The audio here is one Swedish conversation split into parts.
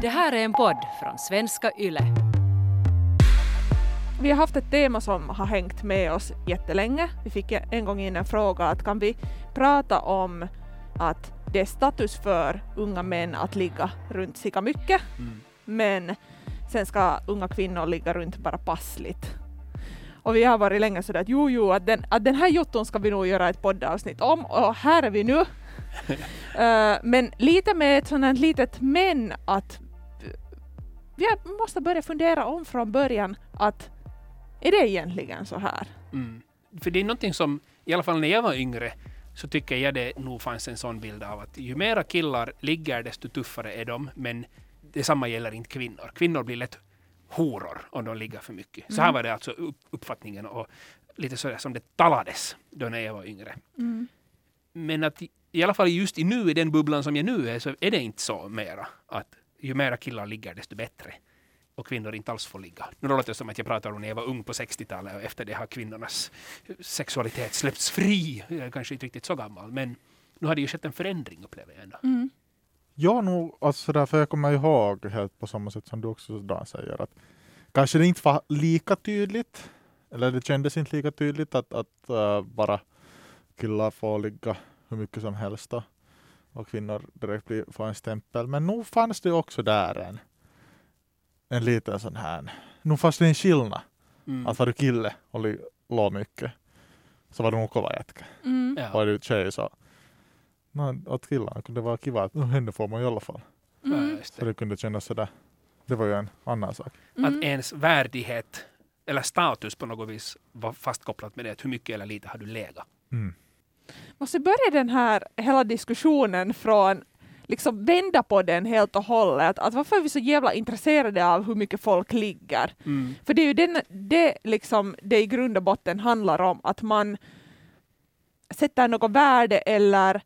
Det här är en podd från svenska YLE. Vi har haft ett tema som har hängt med oss jättelänge. Vi fick en gång in en fråga att kan vi prata om att det är status för unga män att ligga runt sika mycket, Mm. men sen ska unga kvinnor ligga runt bara passligt. Och vi har varit länge sådär att jo, jo, att den, att den här jotton ska vi nog göra ett poddavsnitt om, och här är vi nu. Eh, men lite med ett här litet men att vi måste börja fundera om från början att är det egentligen så här? Mm. För det är någonting som, i alla fall när jag var yngre, så tycker jag det nog fanns en sån bild av att ju mera killar ligger desto tuffare är de, men detsamma gäller inte kvinnor. Kvinnor blir lätt horor om de ligger för mycket. Så här Mm. var det alltså upp, uppfattningen och lite så som det talades då när jag var yngre. Men att i, i alla fall just i nu, i den bubblan som jag nu är, så är det inte så mera. Att ju mera killar ligger, desto bättre. Och kvinnor inte alls får ligga. Nu låter det som att jag pratar om när jag var ung på 60-talet och efter det har kvinnornas sexualitet släppts fri. Jag är kanske inte riktigt så gammal, men nu har det ju skett en förändring upplever jag ändå. Mm. Ja, nog, alltså därför jag kommer ihåg helt på samma sätt som du också Dan säger att kanske det inte var lika tydligt, eller det kändes inte lika tydligt att, att äh, bara killar får ligga hur mycket som helst då, och kvinnor direkt blir, får en stämpel. Men nog fanns det också där en, en liten sån här, nog fanns det en skillnad. Mm. Att var du kille och låg mycket så var du nog kova jätkä. Mm. Ja. Var du tjej så no, åt killarna kunde vara kiva att "No, henne får man i alla fall. Mm. Så det. det kunde kännas sådär. Det var ju en annan sak. Mm. Att ens värdighet eller status på något vis var fastkopplat med det. Att hur mycket eller lite har du legat? Mm. Måste börja den här hela diskussionen från liksom vända på den helt och hållet. Att varför är vi så jävla intresserade av hur mycket folk ligger? Mm. För det är ju den, det, liksom, det i grund och botten handlar om, att man sätter något värde eller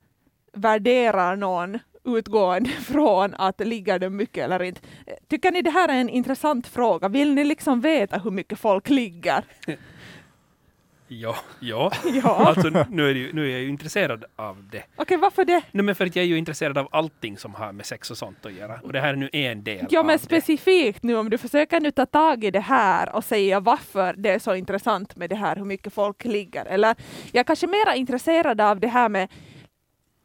värderar någon utgående från att ligger det mycket eller inte. Tycker ni det här är en intressant fråga? Vill ni liksom veta hur mycket folk ligger? Ja, ja. Ja. Alltså, nu, är det ju, nu är jag ju intresserad av det. Okej, varför det? Nej, men för att jag är ju intresserad av allting som har med sex och sånt att göra. Och det här är nu en del Ja, men det. specifikt nu om du försöker nu ta tag i det här och säga varför det är så intressant med det här, hur mycket folk ligger. Eller jag är kanske mera intresserad av det här med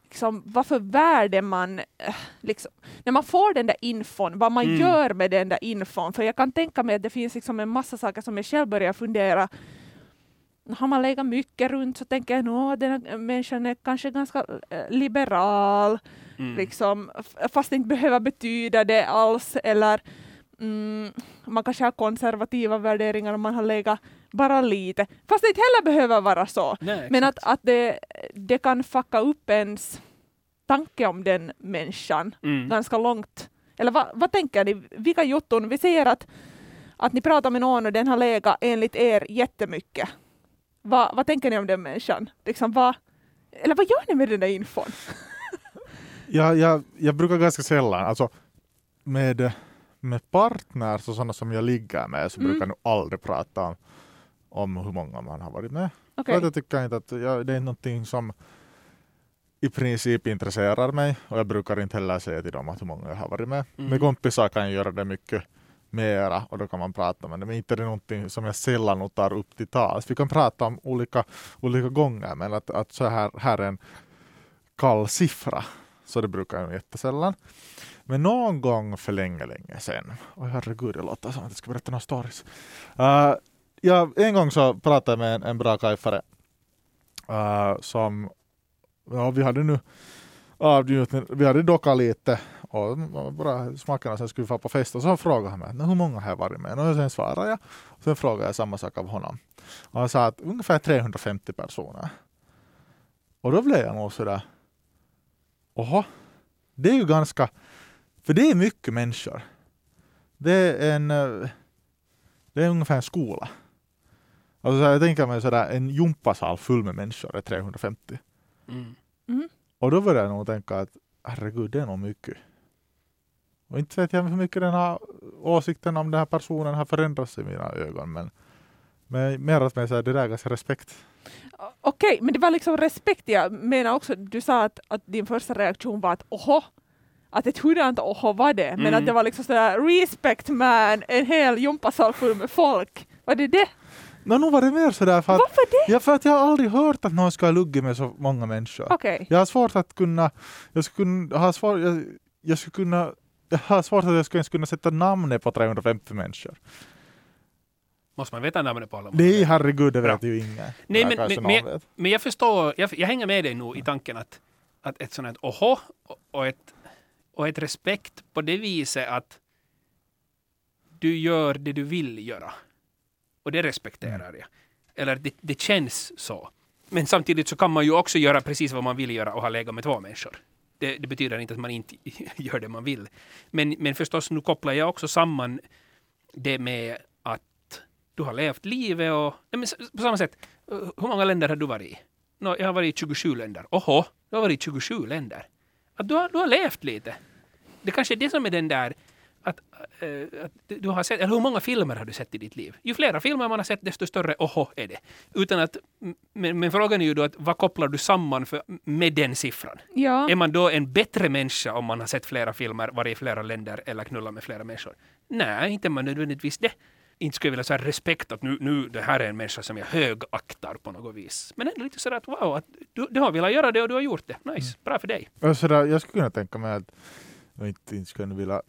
liksom, varför värde man, eh, liksom, när man får den där infon, vad man Mm. gör med den där infon. För jag kan tänka mig att det finns liksom en massa saker som jag själv börjar fundera har man legat mycket runt så tänker jag att den här människan är kanske ganska eh, liberal Mm. liksom, fast det inte behöver betyda det alls. Eller mm, man kanske har konservativa värderingar om man har legat bara lite. Fast det inte heller behöver vara så. Nej, Men att, att det, det kan fucka upp ens tanke om den människan Mm. ganska långt. Eller vad, vad tänker ni? Vilka jotton? Vi säger att, att ni pratar med någon och den har legat enligt er jättemycket. Va, vad tänker ni om den människan? Liksom, vad, eller vad gör ni med den där infon? Jag, jag, jag brukar ganska sällan, alltså med, med partners och sådana som jag ligger med så Mm. brukar jag nog aldrig prata om, om hur många man har varit med. Att jag tycker inte att jag, det är någonting som i princip intresserar mig och jag brukar inte heller säga till dem att hur många jag har varit med. Mm. Med kompisar kan jag göra det mycket mera och då kan man prata med det. Men inte är det någonting som jag sällan tar upp till tals. Vi kan prata om olika, olika gånger men att, att så här, här är en kall siffra. Så det brukar jag jättesällan. Men någon gång för länge, länge sedan. Oj herregud, det låter som att jag ska berätta några stories. Uh, ja, en gång så pratade jag med en, en bra kajfare uh, som ja, vi hade nu avnjutning, vi hade dockat lite och bara smakerna sen skulle vi få på fest och så frågade han mig "Nå, hur många har jag varit med och sen svarade jag och sen frågade jag samma sak av honom och han sa att ungefär 350 personer och då blev jag nog sådär Oho, det är ju ganska, för det är mycket människor. Det är en, det är ungefär en skola. Alltså så jag tänker mig sådär en gympasal full med människor är 350. Mm. Mm. Och då började jag nog tänka att herregud, det är nog mycket. Och inte vet jag hur mycket den här åsikten om den här personen har förändrats i mina ögon. Men, men mer att mig så är det där ganska respekt. Okej, men det var liksom respekt. Jag menar också, du sa att, att din första reaktion var att oho, att ett hurdant oho var det, men Mm. att det var liksom sådär respect man, en hel gympasal full med folk. Var det det? No, nu var det mer sådär för att, Varför det? ja, för att jag har aldrig hört att någon ska ha luggit med så många människor. Okej. Jag har svårt att kunna, jag skulle kunna, ha svår, jag, jag skulle kunna, jag har svårt att jag skulle ens kunna sätta namnet på 350 människor. Måste man veta namnet på alla? Nej, herregud, det Bra. vet ju ingen. Nej, men- men- någon vet. Men jag förstår, jag, jag hänger med dig nog i tanken att, att ett sånt här oho och- och ett, och ett respekt på det viset att du gör det du vill göra. Och det respekterar jag. Eller det, det känns så. Men samtidigt så kan man ju också göra precis vad man vill göra och ha legat med två människor. Det, det betyder inte att man inte gör det man vill. Men, men förstås, nu kopplar jag också samman det med att du har levt livet och... Nej, men på samma sätt, eh, hur många länder har du varit i? No, jag har varit i 27 länder. Oho, du har varit i 27 länder. Att du, har, du har levt lite. Det kanske är det som är den där att, eh, att du har sett, eller hur många filmer har du sett i ditt liv? Ju flera filmer man har sett, desto större oho är det. Utan att, men, men frågan är ju då att vad kopplar du samman för, med den siffran? Ja. Är man då en bättre människa om man har sett flera filmer, varit i flera länder eller knullat med flera människor? Nej, inte man nödvändigtvis det. Inte skulle jag vilja säga respekt att nu, nu det här är en människa som jag högaktar på något vis. Men ändå lite sådär att wow, att du, du har velat göra det och du har gjort det. Nice, bra för dig. Och sådär, jag skulle kunna tänka mig att jag inte, inte skulle vilja,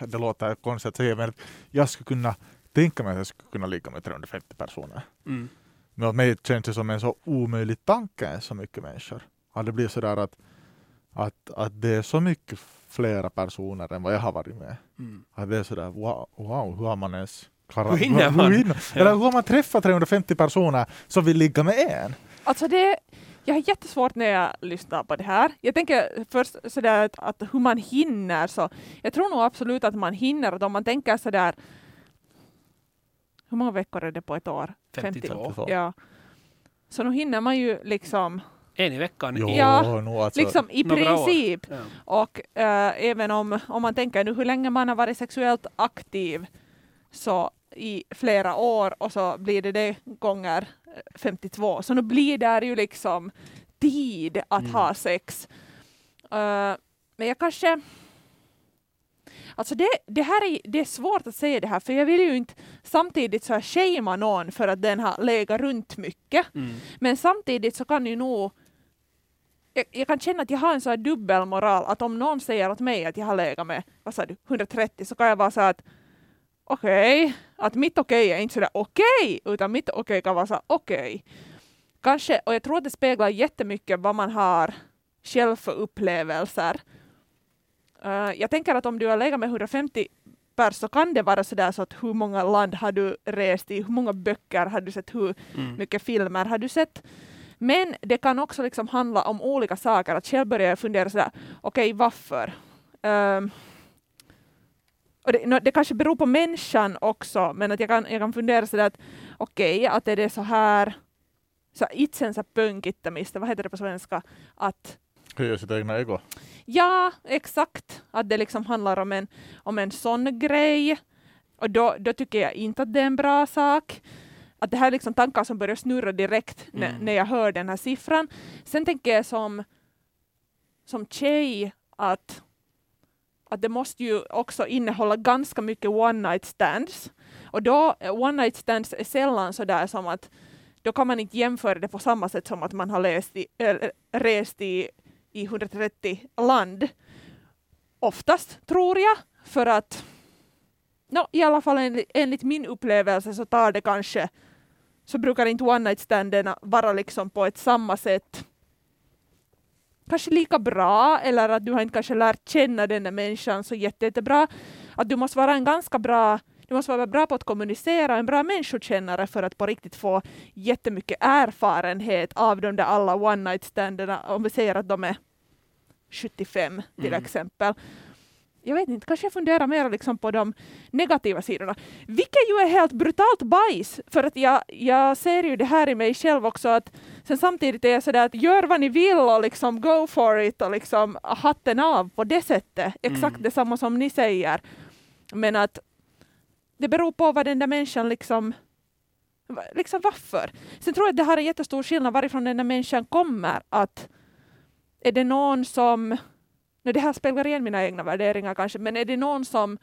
det låter konstigt att säga, men att jag skulle kunna tänka mig att jag skulle kunna ligga med 350 personer. Mm. Men åt mig känns det som en så omöjlig tanke så mycket människor. Att det blir sådär att, att, att det är så mycket flera personer än vad jag har varit med. Mm. Att det är sådär wow, wow hur har man ens klarat Hur hinner man? Hur hinner, Ja. Eller hur har man träffat 350 personer som vill ligga med en? Alltså det, jag har jättesvårt när jag lyssnar på det här. Jag tänker först sådär att, att hur man hinner så. Jag tror nog absolut att man hinner. Att om man tänker sådär. Hur många veckor är det på ett år? 52. Så. Ja. Så nu hinner man ju liksom, En i veckan. Jo, Ja, nog alltså, liksom i princip. Ja. Och eh, även om, om man tänker nu hur länge man har varit sexuellt aktiv så i flera år och så blir det det gånger eh, 52. Så nu blir det ju liksom tid att Mm. ha sex. Eh, men jag kanske... Alltså det, det här är, det är svårt att säga det här för jag vill ju inte samtidigt så här shamea någon för att den har legat runt mycket. Mm. Men samtidigt så kan ju nog jag, jag kan känna att jag har en sån här dubbelmoral att om någon säger åt mig att jag har legat med, vad sa du, 130 så kan jag vara så här att okej, att mitt okej är inte sådär okej, utan mitt okej kan vara så okej. Kanske, och jag tror att det speglar jättemycket vad man har själv för upplevelser. Eh, jag tänker att om du har legat med 150 pers så kan det vara sådär så att hur många land har du rest i, hur många böcker har du sett, hur Mm. mycket filmer har du sett? Men det kan också liksom handla om olika saker. Att själv börjar jag fundera sådär, okej varför? Ehm, och det, det kanske beror på människan också, men att jag kan, jag kan fundera sådär att okej, att är det så här så itsensä pönkittämistä, vad heter det på svenska? Att höja sitt egna ego. Ja, exakt. Att det liksom handlar om en, om en sån grej. Och då, då tycker jag inte att det är en bra sak. Att det här är liksom tankar som börjar snurra direkt när, Mm. när jag hör den här siffran. Sen tänker jag som, som tjej att, att det måste ju också innehålla ganska mycket one night stands. Och då, one night stands är sällan så där som att då kan man inte jämföra det på samma sätt som att man har läst i, äh, rest i i 130 land. Oftast, tror jag, för att no, i alla fall enligt, enligt min upplevelse så tar det kanske så brukar inte one night standerna vara liksom på ett samma sätt kanske lika bra eller att du har inte kanske lärt känna den där människan så jätte, jättebra. Att du måste vara en ganska bra du måste vara bra på att kommunicera, en bra människokännare för att på riktigt få jättemycket erfarenhet av de där alla one night standarna. Om vi säger att de är 75 till Mm. exempel. Jag vet inte, kanske jag funderar mer liksom på de negativa sidorna. Vilket ju är helt brutalt bajs, för att jag, jag ser ju det här i mig själv också att sen samtidigt är jag sådär att gör vad ni vill och liksom go for it och liksom hatten av på det sättet. Exakt Mm. detsamma som ni säger. Men att det beror på vad den där människan liksom liksom varför. Sen tror jag att det har en jättestor skillnad varifrån den där människan kommer. Att är det någon som Nej, det här speglar igen mina egna värderingar kanske, men är det någon som,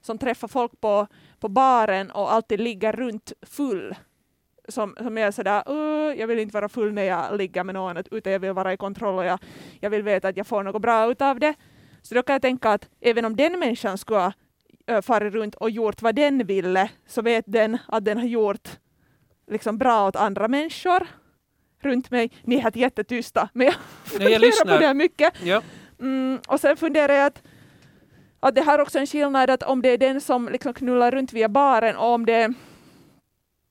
som träffar folk på, på baren och alltid ligger runt full, som, som är sådär, uh, jag vill inte vara full när jag ligger med någon, utan jag vill vara i kontroll och jag, jag vill veta att jag får något bra ut av det. Så då kan jag tänka att även om den människan skulle ha äh, farit runt och gjort vad den ville, så vet den att den har gjort liksom bra åt andra människor runt mig. Ni är helt jättetysta, men jag funderar på det här mycket. Ja. Mm, och sen funderar jag att, att det här är också en skillnad att om det är den som liksom knullar runt via baren och om det är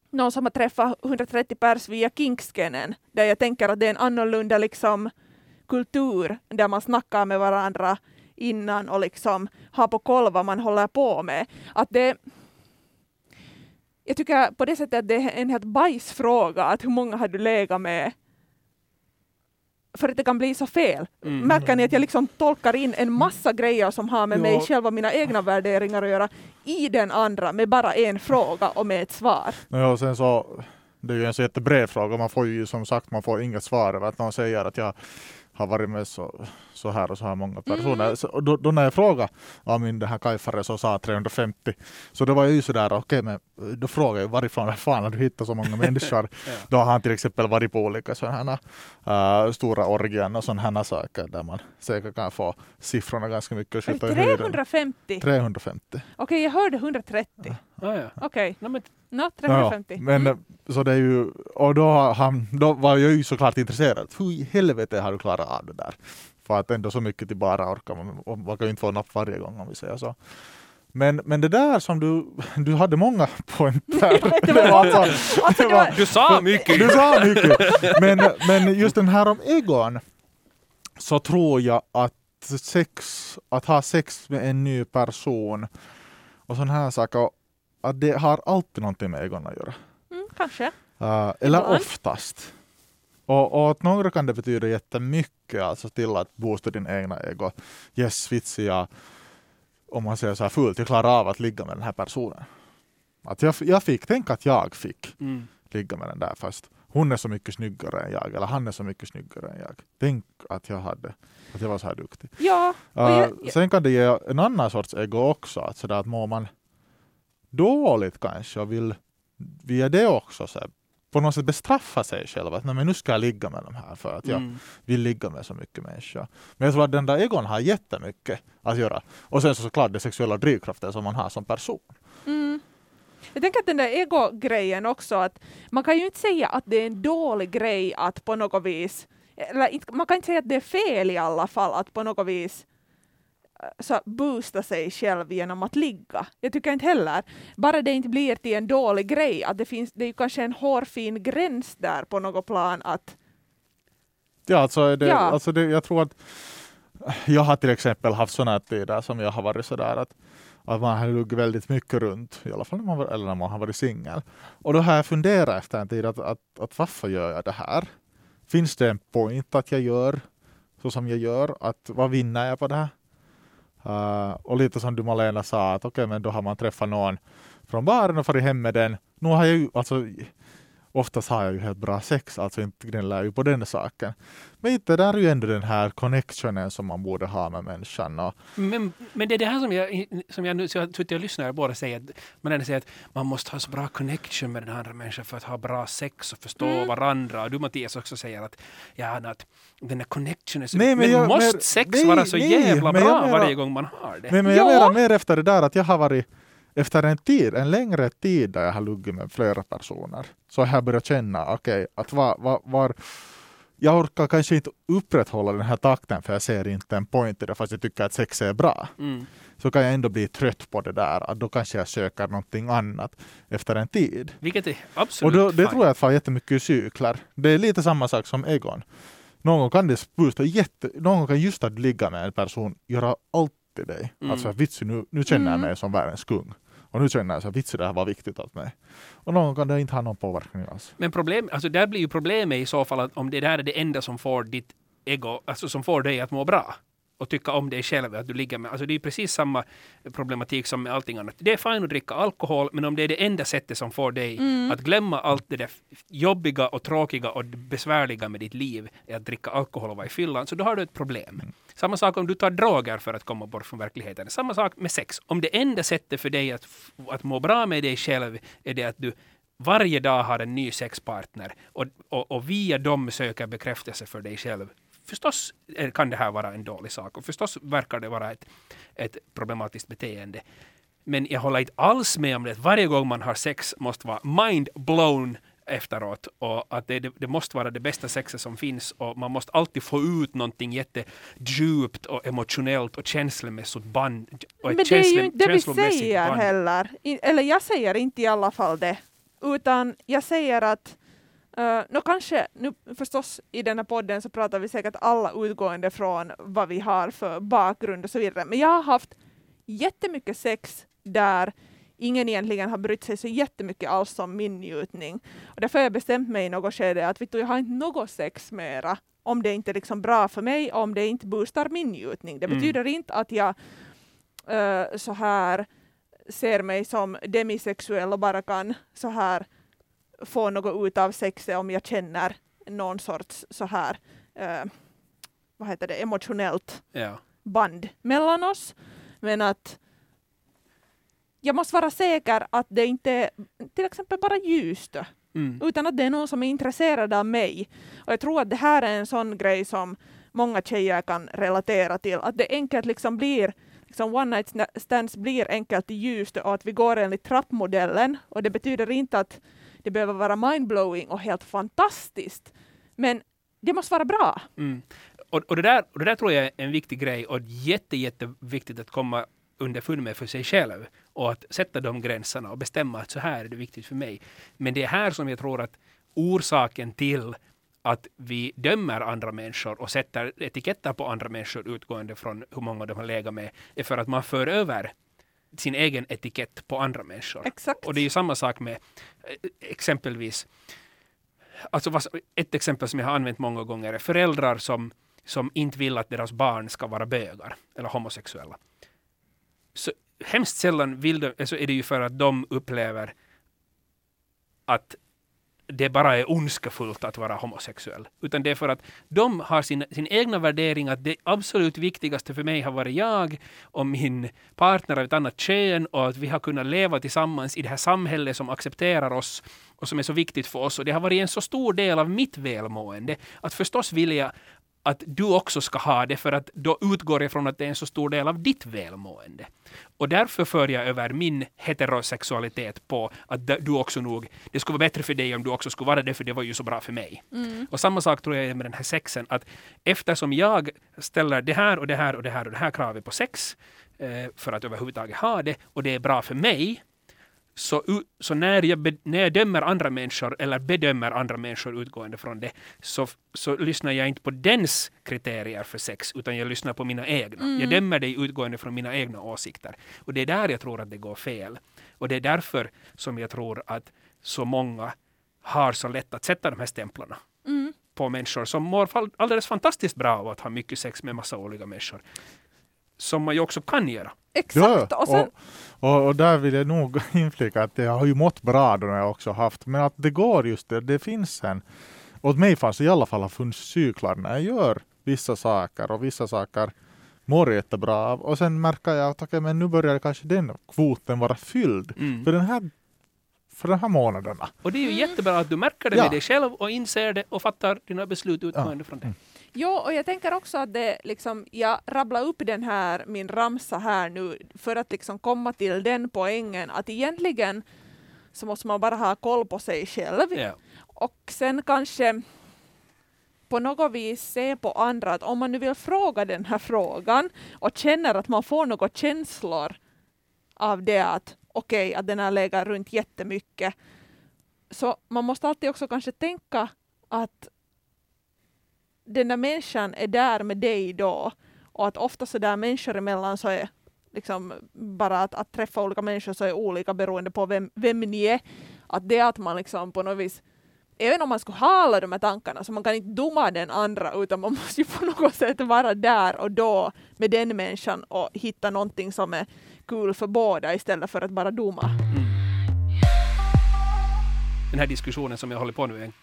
någon som har träffat 130 pers via Kinkskenen, där jag tänker att det är en annorlunda liksom kultur där man snackar med varandra innan och liksom har på koll vad man håller på med. Att det, jag tycker på det sättet att det är en helt bajsfråga, att hur många har du legat med för att det kan bli så fel. Mm. Märker ni att jag liksom tolkar in en massa grejer som har med Ja. mig själv och mina egna värderingar att göra i den andra med bara en fråga och med ett svar. Ja, och sen så, det är ju en så jättebred fråga. Man får ju som sagt man får inget svar att någon säger att jag har varit med så, så här och så här många personer. Mm. Så, då, då när jag frågade Amin, den här kajfaren, så sa 350. Så då var jag ju sådär, okej men då frågade jag varifrån fan har du hittat så många människor? Ja. Då har han till exempel varit på olika sådana här uh, stora orgien och sådana här saker där man säkert kan få siffrorna ganska mycket och skjuta i höjden. 350? 350. Okej, jag hörde 130. Ah, ja. Okej, No, men, no, Ja, 350. men Mm. så det är ju, och då, han, då var jag ju såklart intresserad. Hur i helvete har du klarat av det där? För att ändå så mycket till bara orkar man, och man kan ju inte få napp varje gång om vi säger så. Men, men det där som du, du hade många pointer. Det var många. alltså, Alltså, var, du sa mycket! du sa mycket. Men, men just den här om egon så tror jag att sex, att ha sex med en ny person och sådana här saker, att det har alltid någonting med egon att göra. mm, kanske. Uh, eller Ibland. oftast. Och, och åt några kan det betyda jättemycket, alltså till att boosta din egna ego. Yes, vitsig jag, om man säger så här fullt, jag klarar av att ligga med den här personen. Att jag, jag fick, tänk att jag fick Mm. ligga med den där fast hon är så mycket snyggare än jag, eller han är så mycket snyggare än jag. Tänk att jag hade, att jag var så här duktig. Ja, Uh, jag, jag, Sen kan det ge en annan sorts ego också, att, sådär att mår man dåligt kanske och vill via det också så här, på något sätt bestraffa sig själv. Att "Nej, men nu ska jag ligga med de här för att jag Mm. vill ligga med så mycket människor. Men jag tror att den där egon har jättemycket att göra. Och sen så såklart den sexuella drivkraften som man har som person. mm. jag tänker att den där ego-grejen också, att man kan ju inte säga att det är en dålig grej att på något vis, eller man kan inte säga att det är fel i alla fall att på något vis så boosta sig själv genom att ligga. Jag tycker inte heller, bara det inte blir till en dålig grej, att det finns, det är ju kanske en hårfin gräns där på något plan att Ja, alltså, det, Ja. alltså det, jag tror att jag har till exempel haft sådana tider som jag har varit sådär att, att man har luggit väldigt mycket runt, i alla fall när man, var, eller när man har varit singel. Och då har jag funderat efter en tid att, att, att varför gör jag det här? Finns det en point att jag gör så som jag gör? Att vad vinner jag på det här? Äh, uh, och lite som du Malena sa, att okej men då har man träffat någon från baren och farit hem med den. Nu har jag ju, alltså oftast har jag ju helt bra sex, alltså inte gnäller jag ju på den saken. Men inte där är ju ändå den här connectionen som man borde ha med människan. Och, Men, men det är det här som jag, som jag nu så jag har suttit och lyssnat och båda säger att man ändå säger att man måste ha så bra connection med den andra människan för att ha bra sex och förstå Mm. varandra. Och du Mattias också säger att, ja, att den här connectionen så Nej, men men, jag- måste men- sex nej, vara så nej, jävla men jag bra menar- varje gång man har det? men, men jag Ja. menar mer efter det där att jag har varit efter en tid, en längre tid där jag har luggit med flera personer, så har jag börjat känna, okej, att var, var, var jag orkar kanske inte upprätthålla den här takten för jag ser inte en point i det fast jag tycker att sex är bra. Mm. Så kan jag ändå bli trött på det där, att då kanske jag söker någonting annat efter en tid. Vilket är Och absolut då, det fine. tror jag att far jättemycket i cykler. Det är lite samma sak som Egon. Någon kan det boosta jätte, någon kan just att ligga med en person göra allt till dig. Mm. Alltså vitsi nu, nu känner jag Mm. mig som världens kung. Och nu känner jag att vitsen det här var viktigt åt mig. Och någon gång kan det inte ha någon påverkan alls. Men problem, alltså där blir ju problemet i så fall att om det där är det enda som får ditt ego, alltså som får dig att må bra och tycka om dig själv, att du ligger med. Alltså det är precis samma problematik som med allting annat. Det är fint att dricka alkohol, men om det är det enda sättet som får dig Mm. att glömma allt det där jobbiga och tråkiga och besvärliga med ditt liv är att dricka alkohol och vara i fyllan, så då har du ett problem. Samma sak om du tar droger för att komma bort från verkligheten. Samma sak med sex. Om det enda sättet för dig att, att må bra med dig själv är det att du varje dag har en ny sexpartner och, och, och via dem söker bekräftelse för dig själv. Förstås kan det här vara en dålig sak och förstås verkar det vara ett, ett problematiskt beteende. Men jag håller inte alls med om det varje gång man har sex måste vara mind blown efteråt och att det, det, det måste vara det bästa sexet som finns och man måste alltid få ut någonting jättedjupt och emotionellt och känslomässigt band. Och Men det är ju inte det vi säger band. heller. I, eller jag säger inte i alla fall det. Utan jag säger att Uh, nå kanske, nu förstås i den här podden så pratar vi säkert alla utgående från vad vi har för bakgrund och så vidare. Men jag har haft jättemycket sex där ingen egentligen har brytt sig så jättemycket alls om min njutning. Och därför har jag bestämt mig i något skede att vet du, jag har inte något sex mera om det inte är liksom bra för mig och om det inte boostar min njutning. Det Mm. betyder inte att jag eh, så här ser mig som demisexuell och bara kan så här få något ut av sexet om jag känner någon sorts så här eh, vad heter det, emotionellt Ja. band mellan oss. Men att jag måste vara säker att det inte är till exempel bara ljust Mm. utan att det är någon som är intresserad av mig. Och jag tror att det här är en sån grej som många tjejer kan relatera till. Att det enkelt liksom blir, liksom one night stands blir enkelt i ljust och att vi går enligt trappmodellen. Och det betyder inte att det behöver vara mindblowing och helt fantastiskt. Men det måste vara bra. Mm. Och, och, det där, och det där tror jag är en viktig grej och jätte, jätteviktigt att komma underfund med för sig själv och att sätta de gränserna och bestämma att så här är det viktigt för mig. Men det är här som jag tror att orsaken till att vi dömer andra människor och sätter etiketter på andra människor utgående från hur många de har legat med är för att man för över sin egen etikett på andra människor. Exakt. Och det är ju samma sak med eh, exempelvis, alltså ett exempel som jag har använt många gånger är föräldrar som, som inte vill att deras barn ska vara bögar eller homosexuella. Så hemskt sällan vill de, alltså är det ju för att de upplever att det bara är ondskefullt att vara homosexuell. Utan det är för att de har sin, sin egna värdering att det absolut viktigaste för mig har varit jag och min partner av ett annat kön och att vi har kunnat leva tillsammans i det här samhället som accepterar oss och som är så viktigt för oss. Och det har varit en så stor del av mitt välmående att förstås vilja att du också ska ha det för att då utgår jag från att det är en så stor del av ditt välmående. Och därför för jag över min heterosexualitet på att du också nog, det skulle vara bättre för dig om du också skulle vara det för det var ju så bra för mig. Och samma sak tror jag är med den här sexen, att eftersom jag ställer det här och det här och det här och det här kravet på sex eh, för att överhuvudtaget ha det och det är bra för mig, så, så när, jag be, när jag dömer andra människor eller bedömer andra människor utgående från det så, så lyssnar jag inte på dens kriterier för sex utan jag lyssnar på mina egna. Jag dömer dig utgående från mina egna åsikter. Och det är där jag tror att det går fel. Och det är därför som jag tror att så många har så lätt att sätta de här stämplarna Mm. på människor som mår alldeles fantastiskt bra av att ha mycket sex med massa olika människor. Som man ju också kan göra. Exakt. Ja, och sen, och, och, och där vill jag nog inflika att jag har ju mått bra då när jag också haft, men att det går just det, det finns en, åt mig fanns det i alla fall har funnits cyklar när jag gör vissa saker och vissa saker mår jag jättebra av och sen märker jag att okej, men nu börjar kanske den kvoten vara fylld Mm. för den här för de här månaderna. Och det är ju jättebra att du märker det Ja. med dig själv och inser det och fattar dina beslut utgående från det. Jo, och jag tänker också att det liksom, jag rabblar upp den här, min ramsa här nu, för att liksom komma till den poängen att egentligen så måste man bara ha koll på sig själv Ja. och sen kanske på något vis se på andra att om man nu vill fråga den här frågan och känner att man får några känslor av det att okej, att den har legat runt jättemycket. Så man måste alltid också kanske tänka att den där människan är där med dig då och att ofta så där människor emellan så är liksom bara att, att träffa olika människor så är olika beroende på vem, vem ni är. Att det att man liksom på något vis även om man skulle ha alla de här tankarna så man kan inte doma den andra utan man måste ju på något sätt vara där och då med den människan och hitta någonting som är kul för båda istället för att bara doma. Den här diskussionen som jag håller på nu en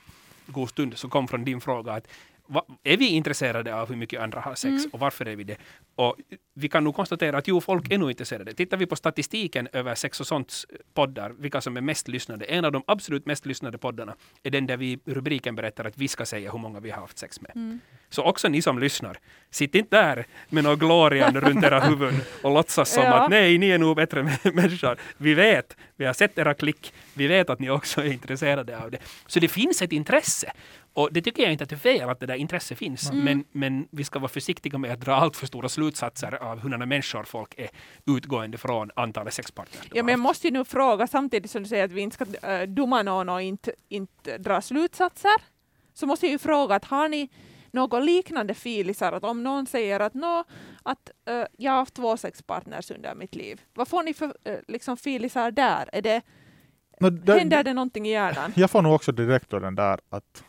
god stund så kom från din fråga att va, är vi intresserade av hur mycket andra har sex Mm. och varför är vi det? Och vi kan nog konstatera att jo, folk är nog intresserade. Tittar vi på statistiken över sex och sånt poddar, vilka som är mest lyssnade, en av de absolut mest lyssnade poddarna är den där vi rubriken berättar att vi ska säga hur många vi har haft sex med. Mm. Så också ni som lyssnar, sitt inte där med någon glorian runt era huvuden och låtsas som Ja. att nej, ni är nog bättre mä- människor. Vi vet, vi har sett era klick, vi vet att ni också är intresserade av det. Så det finns ett intresse. Och det tycker jag inte att det är fel att det där intresset finns. Mm. Men, men vi ska vara försiktiga med att dra allt för stora slutsatser av hurdana människor folk är utgående från antalet sexpartner. de Ja, men jag måste ju nu fråga samtidigt som du säger att vi inte ska äh, doma någon och inte, inte dra slutsatser. Så måste jag ju fråga att har ni något liknande filisar? Att om någon säger att, nå, att äh, jag har haft två sexpartners under mitt liv. Vad får ni för äh, liksom filisar där? Är det, No, det- händer det någonting i hjärnan? Jag får nog också direkt den där att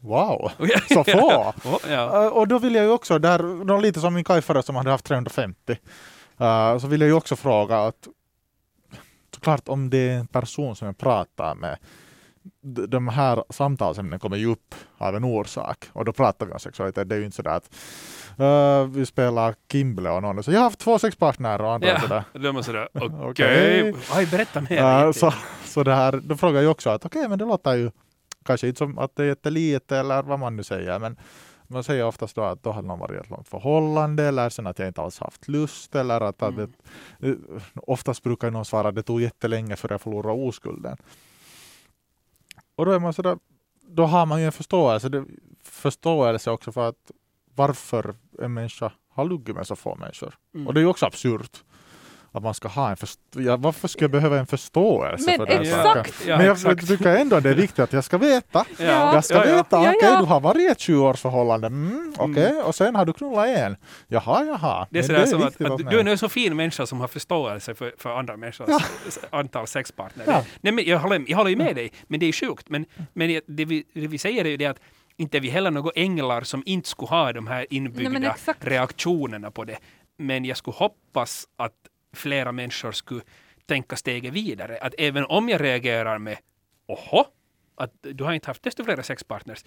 wow, så få! ja. Uh, och då vill jag ju också, där, lite som min kajfare som hade haft 350, uh, så vill jag ju också fråga att såklart om det är en person som jag pratar med, de här samtalsämnena kommer ju upp av en orsak och då pratar vi om sexualitet. Det är ju inte sådär att uh, vi spelar Kimble och någon så jag har haft två sexpartner och andra Ja. sådär. Då man sådär, okej, Okej. Aj, berätta mer. Uh, så, så det här, då frågar jag också att okej, men det låter ju kanske inte som att det är jättelite eller vad man nu säger, men man säger oftast då att då har någon varit i ett långt förhållande eller sen att jag inte alls haft lust eller att, att Mm. det, eh, oftast brukar någon svara att det tog jättelänge för jag förlorade oskulden. Och då är man sådär, då har man ju en förståelse, det, förståelse också för att varför en människa har luggit med så få människor. Mm. Och det är ju också absurt att man ska ha en förståelse. Ja, varför ska jag behöva en förståelse Men för den exakt. saken? Ja, Men jag exakt. tycker ändå det är viktigt att jag ska veta. Ja, Jag ska veta, Ja, okej ja. du har varit ett 20-årsförhållande, mm, okej, och sen har du knullat en. Jaha, jaha. Det är sådär som att, viktigt att åt du, är en så fin människa som har förståelse för, för andra människors antal sexpartner. Ja. Nej, men jag, håller, jag håller ju med dig, men det är sjukt. Men, men det, det, vi, det vi säger är ju det att inte är vi heller några änglar som inte skulle ha de här inbyggda Nej, reaktionerna på det. Men jag skulle hoppas att flera människor skulle tänka steget vidare. Att även om jag reagerar med oho, att du har inte haft desto flera sexpartners,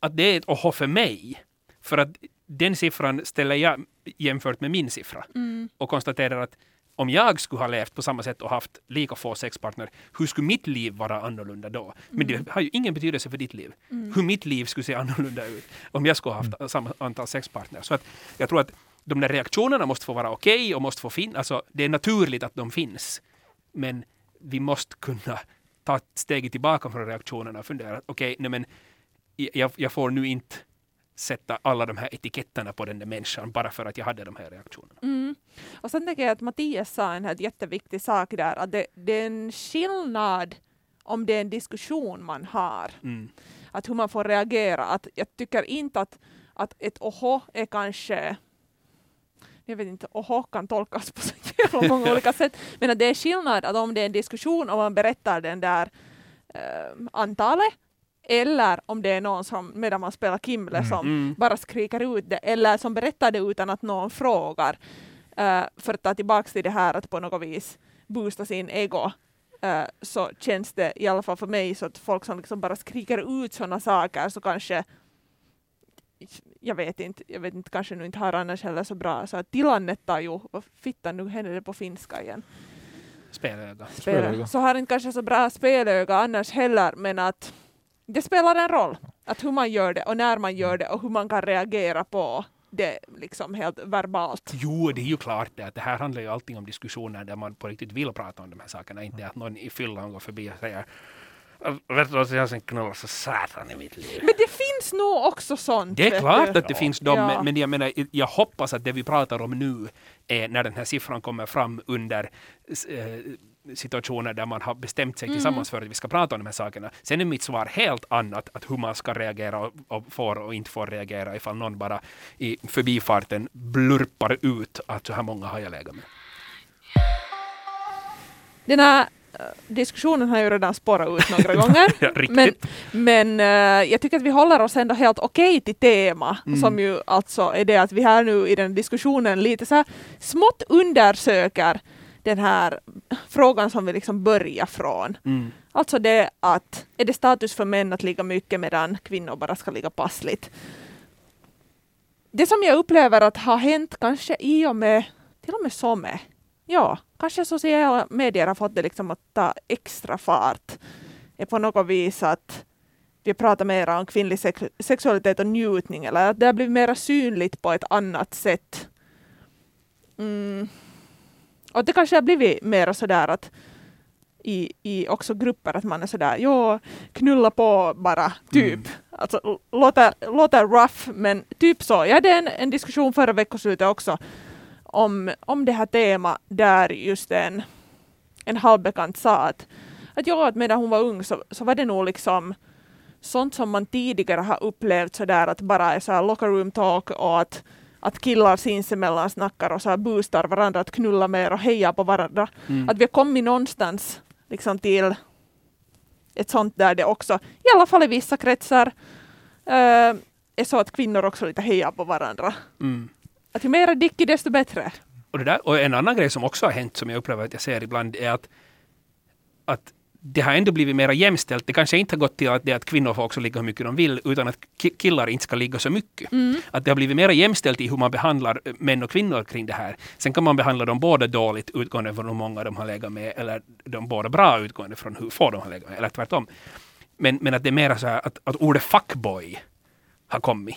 att det är ett oho för mig. För att den siffran ställer jag jämfört med min siffra Mm. och konstaterar att om jag skulle ha levt på samma sätt och haft lika få sexpartner, hur skulle mitt liv vara annorlunda då? Men det har ju ingen betydelse för ditt liv. Hur mitt liv skulle se annorlunda ut om jag skulle ha haft samma antal sexpartner. Så att jag tror att de där reaktionerna måste få vara okej och måste få finnas. Alltså, det är naturligt att de finns. Men vi måste kunna ta ett steg tillbaka från reaktionerna och fundera att okej, nej men jag, jag får nu inte sätta alla de här etiketterna på den där människan bara för att jag hade de här reaktionerna. Mm. Och sen tänker jag att Mattias sa en här jätteviktig sak där, att det, det är en skillnad om det är en diskussion man har, Mm. att hur man får reagera. Att jag tycker inte att, att ett oho är kanske jag vet inte, oho kan tolkas på så jävla många olika sätt, men att det är skillnad att om det är en diskussion och man berättar den där eh, antalet, eller om det är någon som medan man spelar Kimble Mm. som Mm. bara skriker ut det eller som berättar det utan att någon frågar. Eh, för att ta tillbaka till det här att på något vis boosta sin ego eh, så känns det i alla fall för mig så att folk som liksom bara skriker ut sådana saker så kanske jag vet inte, jag vet inte, kanske nu inte har annars heller så bra. Så att tilannetta ju, vad fittan nu händer det på finska igen. Spelöga. Spelöga. Så har inte kanske så bra spelöga annars heller, men att det spelar en roll. Att hur man gör det och när man gör det och hur man kan reagera på det liksom helt verbalt. Jo, det är ju klart det att det här handlar ju alltid om diskussioner där man på riktigt vill prata om de här sakerna. Inte att någon i fyllan går förbi och säger Vet du vad jag sen knullar så satan i mitt liv. Men det finns nog också sånt. Det är klart att det finns de, Ja. men, jag menar, jag hoppas att det vi pratar om nu är när den här siffran kommer fram under eh, situationer där man har bestämt sig Mm. tillsammans för att vi ska prata om de här sakerna. Sen är mitt svar helt annat, att hur man ska reagera och, och får och inte får reagera ifall någon bara i förbifarten blurpar ut att så här många har jag legat med. Den här diskussionen har ju redan spårat ut några gånger. Ja. Men, men eh, jag tycker att vi håller oss ändå helt okej till tema, Mm. som ju alltså är det att vi här nu i den diskussionen lite så här smått undersöker den här frågan som vi liksom börjar från. Mm. Alltså det att är det status för män att ligga mycket medan kvinnor bara ska ligga passligt? Det som jag upplever att har hänt kanske i och med, till och med SOME, ja, kanske sociala medier har fått det liksom att ta extra fart, är på något vis att vi pratar mer om kvinnlig sex- sexualitet och njutning, eller att det har blivit mer synligt på ett annat sätt. Mm. Och det kanske har blivit mer sådär att i, i också grupper att man är sådär, jo, knulla på bara, typ. Mm. Alltså låter, låter rough, men typ så. Jag hade en, en diskussion förra veckoslutet också om, om det här temat där just en, en halvbekant sa att, att, ja, att medan hon var ung så, så var det nog liksom sånt som man tidigare har upplevt sådär att bara är så här locker room talk och att, att killar sinsemellan snackar och så här boostar varandra att knulla mer och heja på varandra. Mm. Att vi har kommit någonstans liksom till ett sånt där det också, i alla fall i vissa kretsar, eh, är så att kvinnor också lite hejar på varandra. Mm. Att ju mera dicky desto bättre. Och, det där, och en annan grej som också har hänt som jag upplever att jag ser ibland är att, att det har ändå blivit mer jämställt. Det kanske inte har gått till att, det att kvinnor får också ligga hur mycket de vill utan att ki- killar inte ska ligga så mycket. Att det har blivit mer jämställt i hur man behandlar eh, män och kvinnor kring det här. Sen kan man behandla dem båda dåligt utgående från hur många de har legat med eller de båda bra utgående från hur få de har legat med eller tvärtom. Men, men att det är mer så här att, att ordet fuckboy har kommit.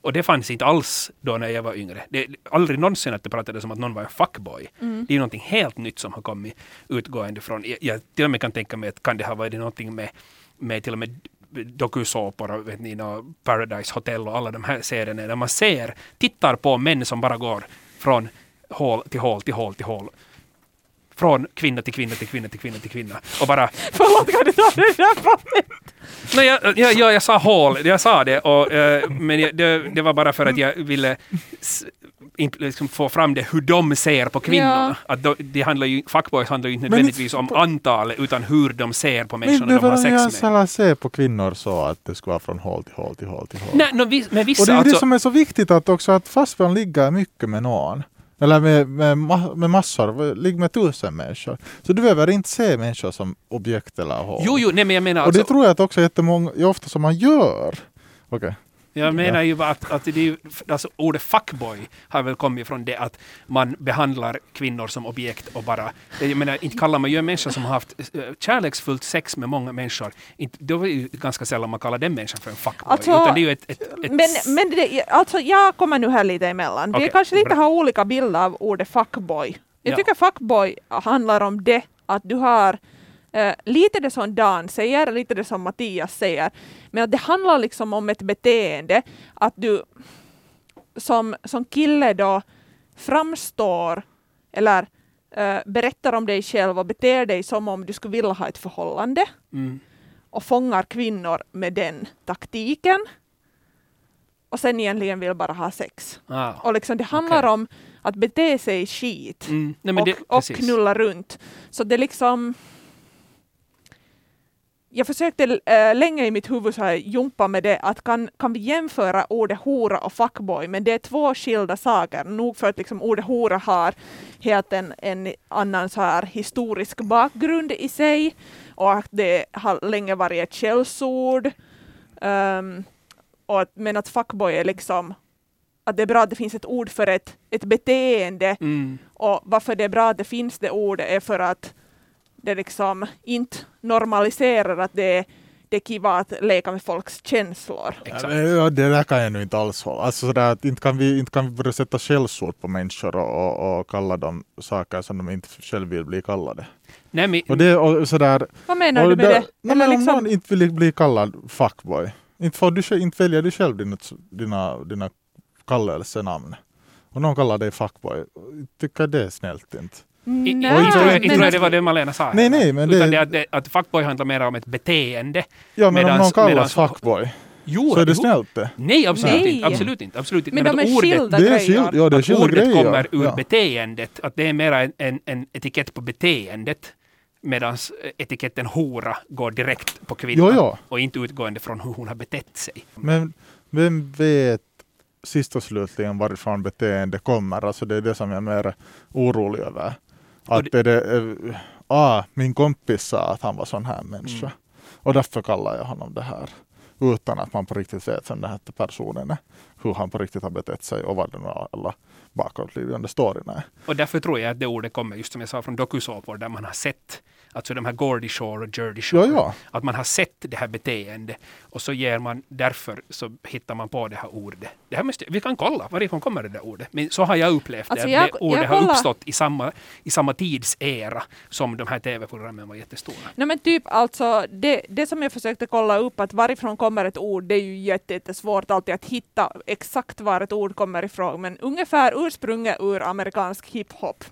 Och det fanns inte alls då när jag var yngre. Det, aldrig någonsin att det pratades om att någon var en fuckboy. Det är ju någonting helt nytt som har kommit utgående från. Jag, jag till och med kan tänka mig att kan det ha varit någonting med, med till och med dokusåpor och vet ni, Paradise Hotel och alla de här serierna där man ser, tittar på män som bara går från hål till hål till hål till hål. Från kvinna till kvinna till kvinna till kvinna till kvinna. Och bara Förlåt, kan du ta det där mig? Nej, jag, jag, jag, jag sa hål, jag sa det, och, eh, men jag, det, det var bara för att jag ville liksom få fram det hur de ser på kvinnorna. Att då, det handlar ju, fuckboys handlar ju inte Men nödvändigtvis om på- antalet, utan hur de ser på Men människorna det de har jag sex med. sällan ser på kvinnor så att det ska vara från håll till håll till håll till håll. Nej, no, vi, men Och vissa det är ju det alltså, som är så viktigt att också att fast man ligger mycket med någon eller med, med, med massor, ligg med tusen människor. Så du behöver inte se människor som objekt eller hål. Jo, jo, nej men jag menar och det alltså, tror jag att också jättemånga, ofta som man gör. Okej. Jag menar ju bara att, att det alltså ordet fuckboy har väl kommit från det att man behandlar kvinnor som objekt och bara, jag menar inte kallar man ju en människa som har haft eh, kärleksfullt sex med många människor, inte, då är det ju ganska sällan man kallar den människan för en fuckboy. Alltså, utan det är ju ett, ett, ett Men, men det, alltså, jag kommer nu här lite emellan. Vi Okej, kanske lite bra. har olika bilder av ordet fuckboy. Jag Ja. tycker fuckboy handlar om det att du har lite det som Dan säger, lite det som Mattias säger, men att det handlar liksom om ett beteende att du som, som kille då framstår eller eh, berättar om dig själv och beter dig som om du skulle vilja ha ett förhållande Mm. och fångar kvinnor med den taktiken och sen egentligen vill bara ha sex. Ah. Och liksom det handlar Okej. om att bete sig skit Mm. Nej, och, det, och knulla runt. Så det är liksom... Jag försökte äh, länge i mitt huvud så här jumpa med det att kan, kan vi jämföra ordet hora och fuckboy men det är två skilda saker. Nog för att liksom ordet hora har helt en, en annan så här historisk bakgrund i sig och att det har länge varit ett källsord. Ehm, och att, men att fuckboy är liksom att det är bra att det finns ett ord för ett, ett beteende Mm. och varför det är bra att det finns det ordet är för att det liksom inte normaliserar att det är, det är kiva att leka med folks känslor. Exakt. Ja, det där kan jag nu inte alls hålla. Alltså sådär, att inte, kan vi, inte kan vi börja sätta skällsord på människor och, och, och kalla dem saker som de inte själv vill bli kallade. Nej, men, Och det, och sådär, Vad menar och du med där- det? Nej, men om liksom, någon inte vill bli kallad fuckboy, inte, får du, inte väljer du själv dina, dina, dina kallelsenamn. Och någon kallar dig fuckboy, tycker det är snällt inte. I, i, Nej, inte, tror jag- inte men- tror jag det var det Malena sa. Nej, nej, men Utan det- det, att, att fuckboy handlar mer om ett beteende. Ja men om Medans- någon kallas medans- fuckboy, Jo, så är det jo. snällt det. Nej, absolut Nej. inte. Absolut inte. Absolut inte. men de att är ordet, skilda Det är grejer. skild, ja, det är att skilda ordet grejer. kommer ur ja. beteendet. Att det är mer en, en, en etikett på beteendet. Medan etiketten hora går direkt på kvinnan Jo, jo. och inte utgående från hur hon har betett sig. Men vem vet sist och slutligen varifrån beteende kommer? Alltså det är det som jag är mer orolig över. Att det, det, ah, min kompis sa att han var sån här människa. Mm. Och därför kallar jag honom det här. Utan att man på riktigt vet vem den här personen är. Hur han på riktigt har betett sig och vad den alla bakåtliggande storyna är. Och därför tror jag att det ordet kommer, just som jag sa, från dokusåpor där man har sett Alltså de här Gordy Shore och Jersey Shore. Ja, ja. Att man har sett det här beteendet och så ger man, därför så hittar man på det här ordet. Det här måste, vi kan kolla varifrån kommer det där ordet. Men så har jag upplevt Alltså det. jag- det ordet jag har uppstått i samma, i samma tidsera som de här tv-programmen var jättestora. Nej men typ alltså, det, det som jag försökte kolla upp, att varifrån kommer ett ord, det är ju jätte- jättesvårt alltid att hitta exakt var ett ord kommer ifrån, men ungefär ursprunget ur amerikansk hiphop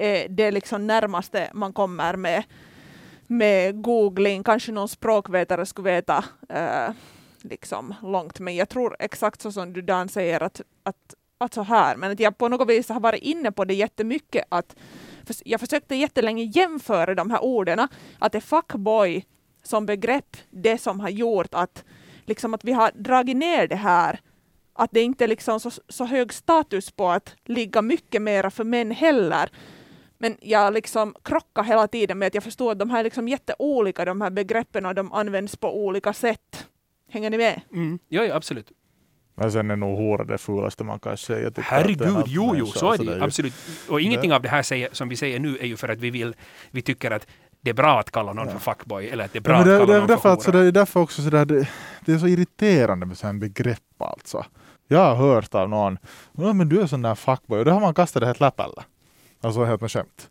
är det är liksom närmaste man kommer med, med googling. Kanske någon språkvetare skulle veta eh, liksom långt, men jag tror exakt så som du Dan säger att, att, att så här, men att jag på något vis har varit inne på det jättemycket att jag försökte jättelänge jämföra de här orden, att det är fuckboy som begrepp det som har gjort att, liksom att vi har dragit ner det här, att det inte är liksom så, så hög status på att ligga mycket mera för män heller. Men jag liksom krockar hela tiden med att jag förstår att de här är liksom jätteolika, de här begreppen, och de används på olika sätt. Hänger ni med? Mm. Ja, ja, absolut. Men sen är nog hora det fulaste man kan säga. Det Herregud, jo, jo, så är det ju-. Absolut. Och ingenting Det- av det här säger, som vi säger nu är ju för att vi vill, vi tycker att det är bra att kalla någon Ja. för fuckboy eller att det är bra Ja, men att det, kalla det, någon för att så hora. det är därför också så där, det, det är så irriterande med sådana begrepp alltså. Jag har hört av någon, men du är sån där fuckboy, och då har man kastat det helt läppällä. Alltså helt med skämt.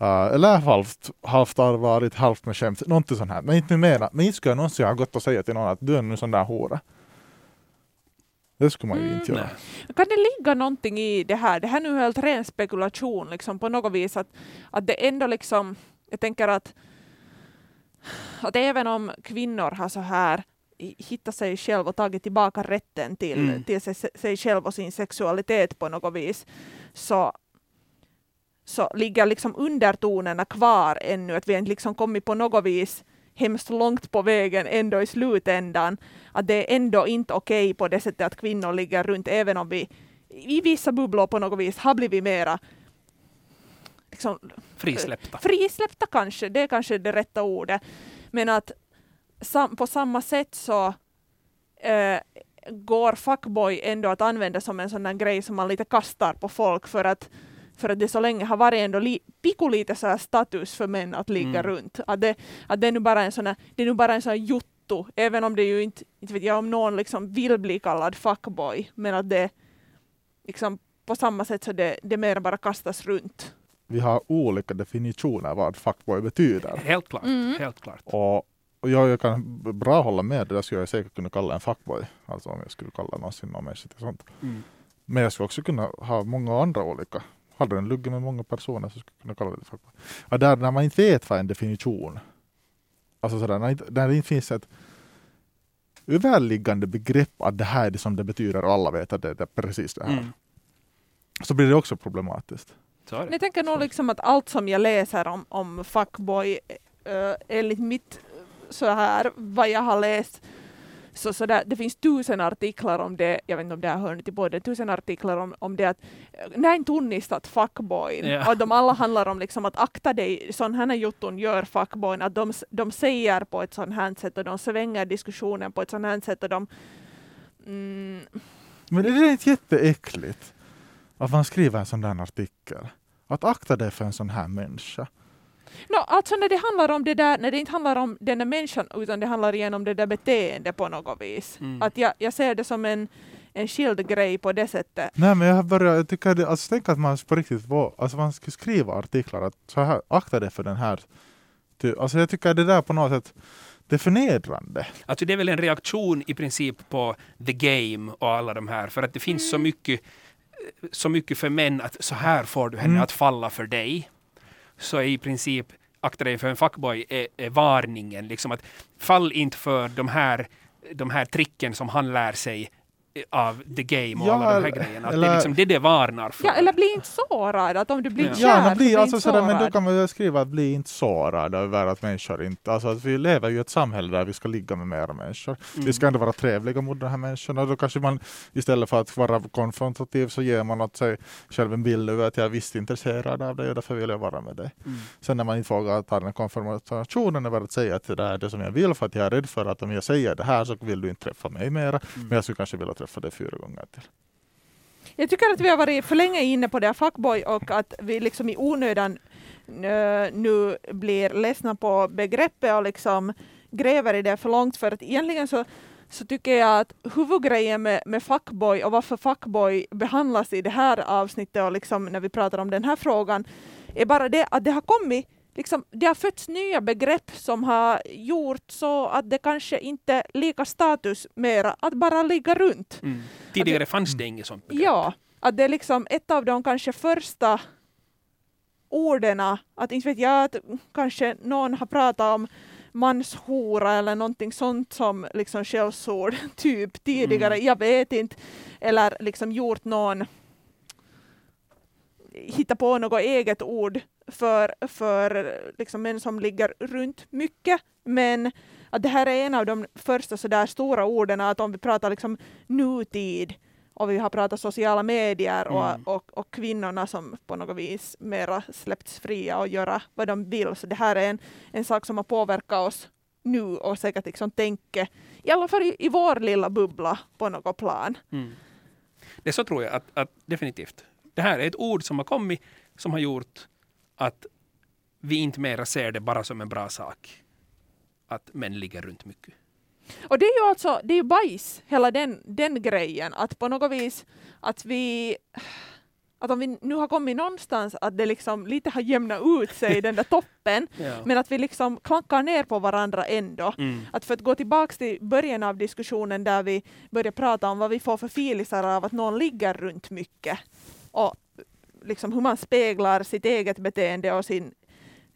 Uh, eller halvt, halvt allvarligt, halvt med skämt, någonting sånt här. Men inte mera, men inte skulle jag någonsin ha gått och säga till någon att du är nu sån där hora. Det skulle man ju Mm. inte göra. Nej. Kan det ligga någonting i det här? Det här är nu helt ren spekulation liksom på något vis att, att det ändå liksom, jag tänker att, att även om kvinnor har så här hittat sig själv och tagit tillbaka rätten till, Mm. till sig, sig själv och sin sexualitet på något vis, så, så ligger liksom undertonerna kvar ännu, att vi inte liksom kommit på något vis hemskt långt på vägen ändå i slutändan. Att det är ändå inte okej på det sättet att kvinnor ligger runt, även om vi i vissa bubblor på något vis har blivit mera liksom, Frisläppta. frisläppta kanske, det är kanske det rätta ordet. Men att sam, på samma sätt så eh, går fuckboy ändå att använda som en sån där grej som man lite kastar på folk för att, för att det så länge har varit ändå li, pikolite så här status för män att ligga Mm. runt. Att det, att det är nu bara en sån här, det är nu bara en sån här jotto, även om det ju inte, inte vet jag om någon liksom vill bli kallad fuckboy, men att det liksom på samma sätt så det, det mer bara kastas runt. Vi har olika definitioner vad fuckboy betyder. Helt klart. Mm. Helt klart. Och, och jag, jag kan bra hålla med, det där skulle jag säkert kunna kalla en fuckboy. Alltså om jag skulle kalla någonsin någon människa till sånt. Mm. Men jag skulle också kunna ha många andra olika. Hade den luggit med många personer så skulle jag kunna kalla det fuckboy. Och där när man inte vet vad en definition, alltså sådär, när, inte, när det inte finns ett överliggande begrepp att det här är det som det betyder och alla vet att det, det är precis det här. Mm. Så blir det också problematiskt. Det. Jag tänker nog liksom att allt som jag läser om, om fuckboy, uh, enligt mitt eh, så här, vad jag har läst, så, så där, det finns tusen artiklar om det, jag vet inte om det har hört till både tusen artiklar om, om det att eh, näin tunnistat fuckboyn. Ja. Och att de alla handlar om liksom att akta dig, sån här jutton gör fuckboyn, att de, de säger på ett sånt här sätt och de svänger diskussionen på ett sånt här sätt och de mm, Men är det inte jätteäckligt att man skriver en sån där artikel? Att akta dig för en sån här människa. No, alltså när det handlar om det där, när det inte handlar om den där människan utan det handlar igen om det där beteendet på något vis. Mm. Att jag, jag ser det som en, en skild grej på det sättet. Nej men jag har börjat, jag tycker det, alltså tänk att man på riktigt var, alltså man skulle skriva artiklar att så här, akta dig för den här. Ty, alltså jag tycker det där på något sätt, det är förnedrande. Alltså det är väl en reaktion i princip på the game och alla de här. För att det finns så mycket så mycket för män att så här får du henne Mm. att falla för dig. Så är i princip akta dig för en fuckboy är, är varningen. Liksom att fall inte för de här, de här tricken som han lär sig av the game och Ja, alla de här eller- grejerna. Att det eller- är liksom det det varnar för. Ja, eller bli inte sårad, att om du blir Ja. kär, Ja, men, bli, bli alltså, inte sådär, men då kan man väl skriva att bli inte sårad över att människor inte... Alltså att vi lever ju i ett samhälle där vi ska ligga med mera människor. Mm. Vi ska ändå vara trevliga mot de här människorna. Då kanske man istället för att vara konfrontativ så ger man åt sig själv en bild över att jag är visst intresserad av dig och därför vill jag vara med dig. Mm. Sen när man inte vågar ta den konfrontationen över att säga att det där är det som jag vill för att jag är rädd för att om jag säger det här så vill du inte träffa mig mera. Mm. Men jag skulle kanske vilja träffade fyra gånger till. Jag tycker att vi har varit för länge inne på det här fuckboy och att vi liksom i onödan eh, nu blir ledsna på begreppet och liksom gräver i det för långt för att egentligen så, så tycker jag att huvudgrejen med, med fuckboy och varför fuckboy behandlas i det här avsnittet och liksom när vi pratar om den här frågan är bara det att det har kommit Liksom, det har fötts nya begrepp som har gjort så att det kanske inte är lika status mera att bara ligga runt. Mm. Tidigare fanns det inget sånt begrepp. Ja, att det är liksom ett av de kanske första orden, att inte vet jag, att kanske någon har pratat om manshora eller någonting sånt som liksom skällsord typ tidigare, Mm. jag vet inte, eller liksom gjort någon hitta på något eget ord för, för liksom män som ligger runt mycket. Men att det här är en av de första sådär stora orden, att om vi pratar liksom nutid och vi har pratat sociala medier och, Mm. och, och kvinnorna som på något vis mera släppts fria och göra vad de vill. Så det här är en, en sak som har påverkat oss nu och säkert liksom tänker, i alla fall i, i vår lilla bubbla på något plan. Mm. Det så tror jag att, att definitivt. Det här är ett ord som har kommit som har gjort att vi inte mera ser det bara som en bra sak. Att män ligger runt mycket. Och det är ju alltså, det är ju bajs, hela den, den grejen, att på något vis att vi att om vi nu har kommit någonstans att det liksom lite har jämnat ut sig i den där toppen, Ja. men att vi liksom klankar ner på varandra ändå. Mm. Att för att gå tillbaks till början av diskussionen där vi började prata om vad vi får för filisar av att någon ligger runt mycket och liksom hur man speglar sitt eget beteende och sin,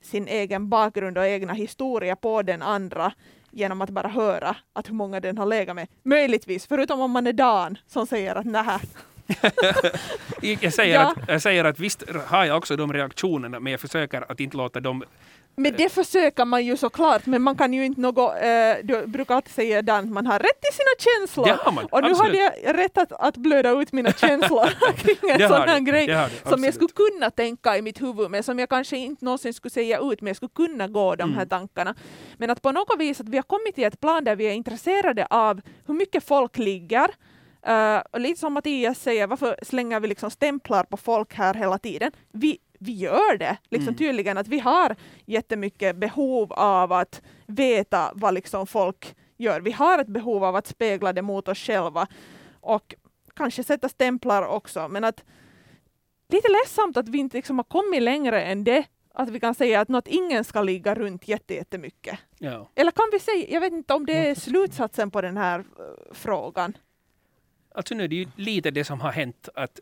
sin egen bakgrund och egna historia på den andra genom att bara höra att hur många den har legat med. Möjligtvis, förutom om man är Dan som säger att nähä. Jag säger, Ja. att, jag säger att visst har jag också de reaktionerna men jag försöker att inte låta dem... Men det försöker man ju såklart, men man kan ju inte något, eh, du brukar alltid säga Dan, man har rätt till sina känslor. Det har man, Och nu absolut. hade jag rätt att, att blöda ut mina känslor kring en sån här grej. det som jag skulle kunna tänka i mitt huvud, men som jag kanske inte någonsin skulle säga ut, men jag skulle kunna gå de här Mm. tankarna. Men att på något vis att vi har kommit till ett plan där vi är intresserade av hur mycket folk ligger, Uh, och lite som Mattias säger, varför slänger vi liksom stämplar på folk här hela tiden? Vi, vi gör det liksom Mm. tydligen, att vi har jättemycket behov av att veta vad liksom folk gör. Vi har ett behov av att spegla det mot oss själva och kanske sätta stämplar också, men att lite ledsamt att vi inte liksom har kommit längre än det, att vi kan säga att något ingen ska ligga runt jätte- jättemycket. Ja. Eller kan vi säga, jag vet inte om det är slutsatsen på den här eh, frågan. Alltså nu är det ju lite det som har hänt att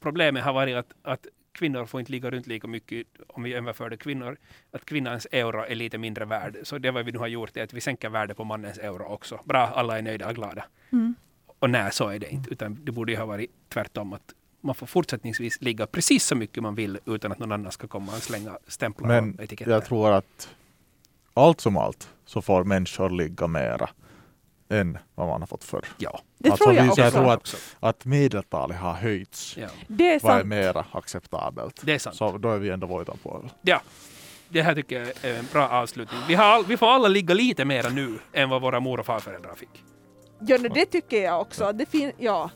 problemet har varit att, att kvinnor får inte ligga runt lika mycket om vi jämför kvinnor, att kvinnans euro är lite mindre värd. Så det vad vi nu har gjort är att vi sänker värdet på mannens euro också. Bra, alla är nöjda och glada. Mm. Och nej, så är det inte. Utan det borde ju ha varit tvärtom. Att man får fortsättningsvis ligga precis så mycket man vill utan att någon annan ska komma och slänga stämplar Men och etiketter. jag tror att allt som allt så får människor ligga mera än vad man har fått förr. Ja. Det Alltså, tror jag vi- också. jag tror att-. Att medeltalet har höjts. Ja. Det är Vad är sant. mera acceptabelt? Det är sant. Så då är vi ändå vojtan på. Ja. Det här tycker jag är en bra avslutning. Vi, har all, vi får alla ligga lite mera nu än vad våra mor och farföräldrar fick. Ja, det tycker jag också. Det, fin- ja,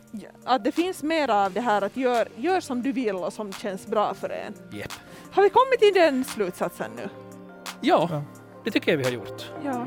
att det finns mer av det här att gör, gör som du vill och som känns bra för en. Yep. Har vi kommit till den slutsatsen nu? Ja, Ja. det tycker jag vi har gjort. Ja.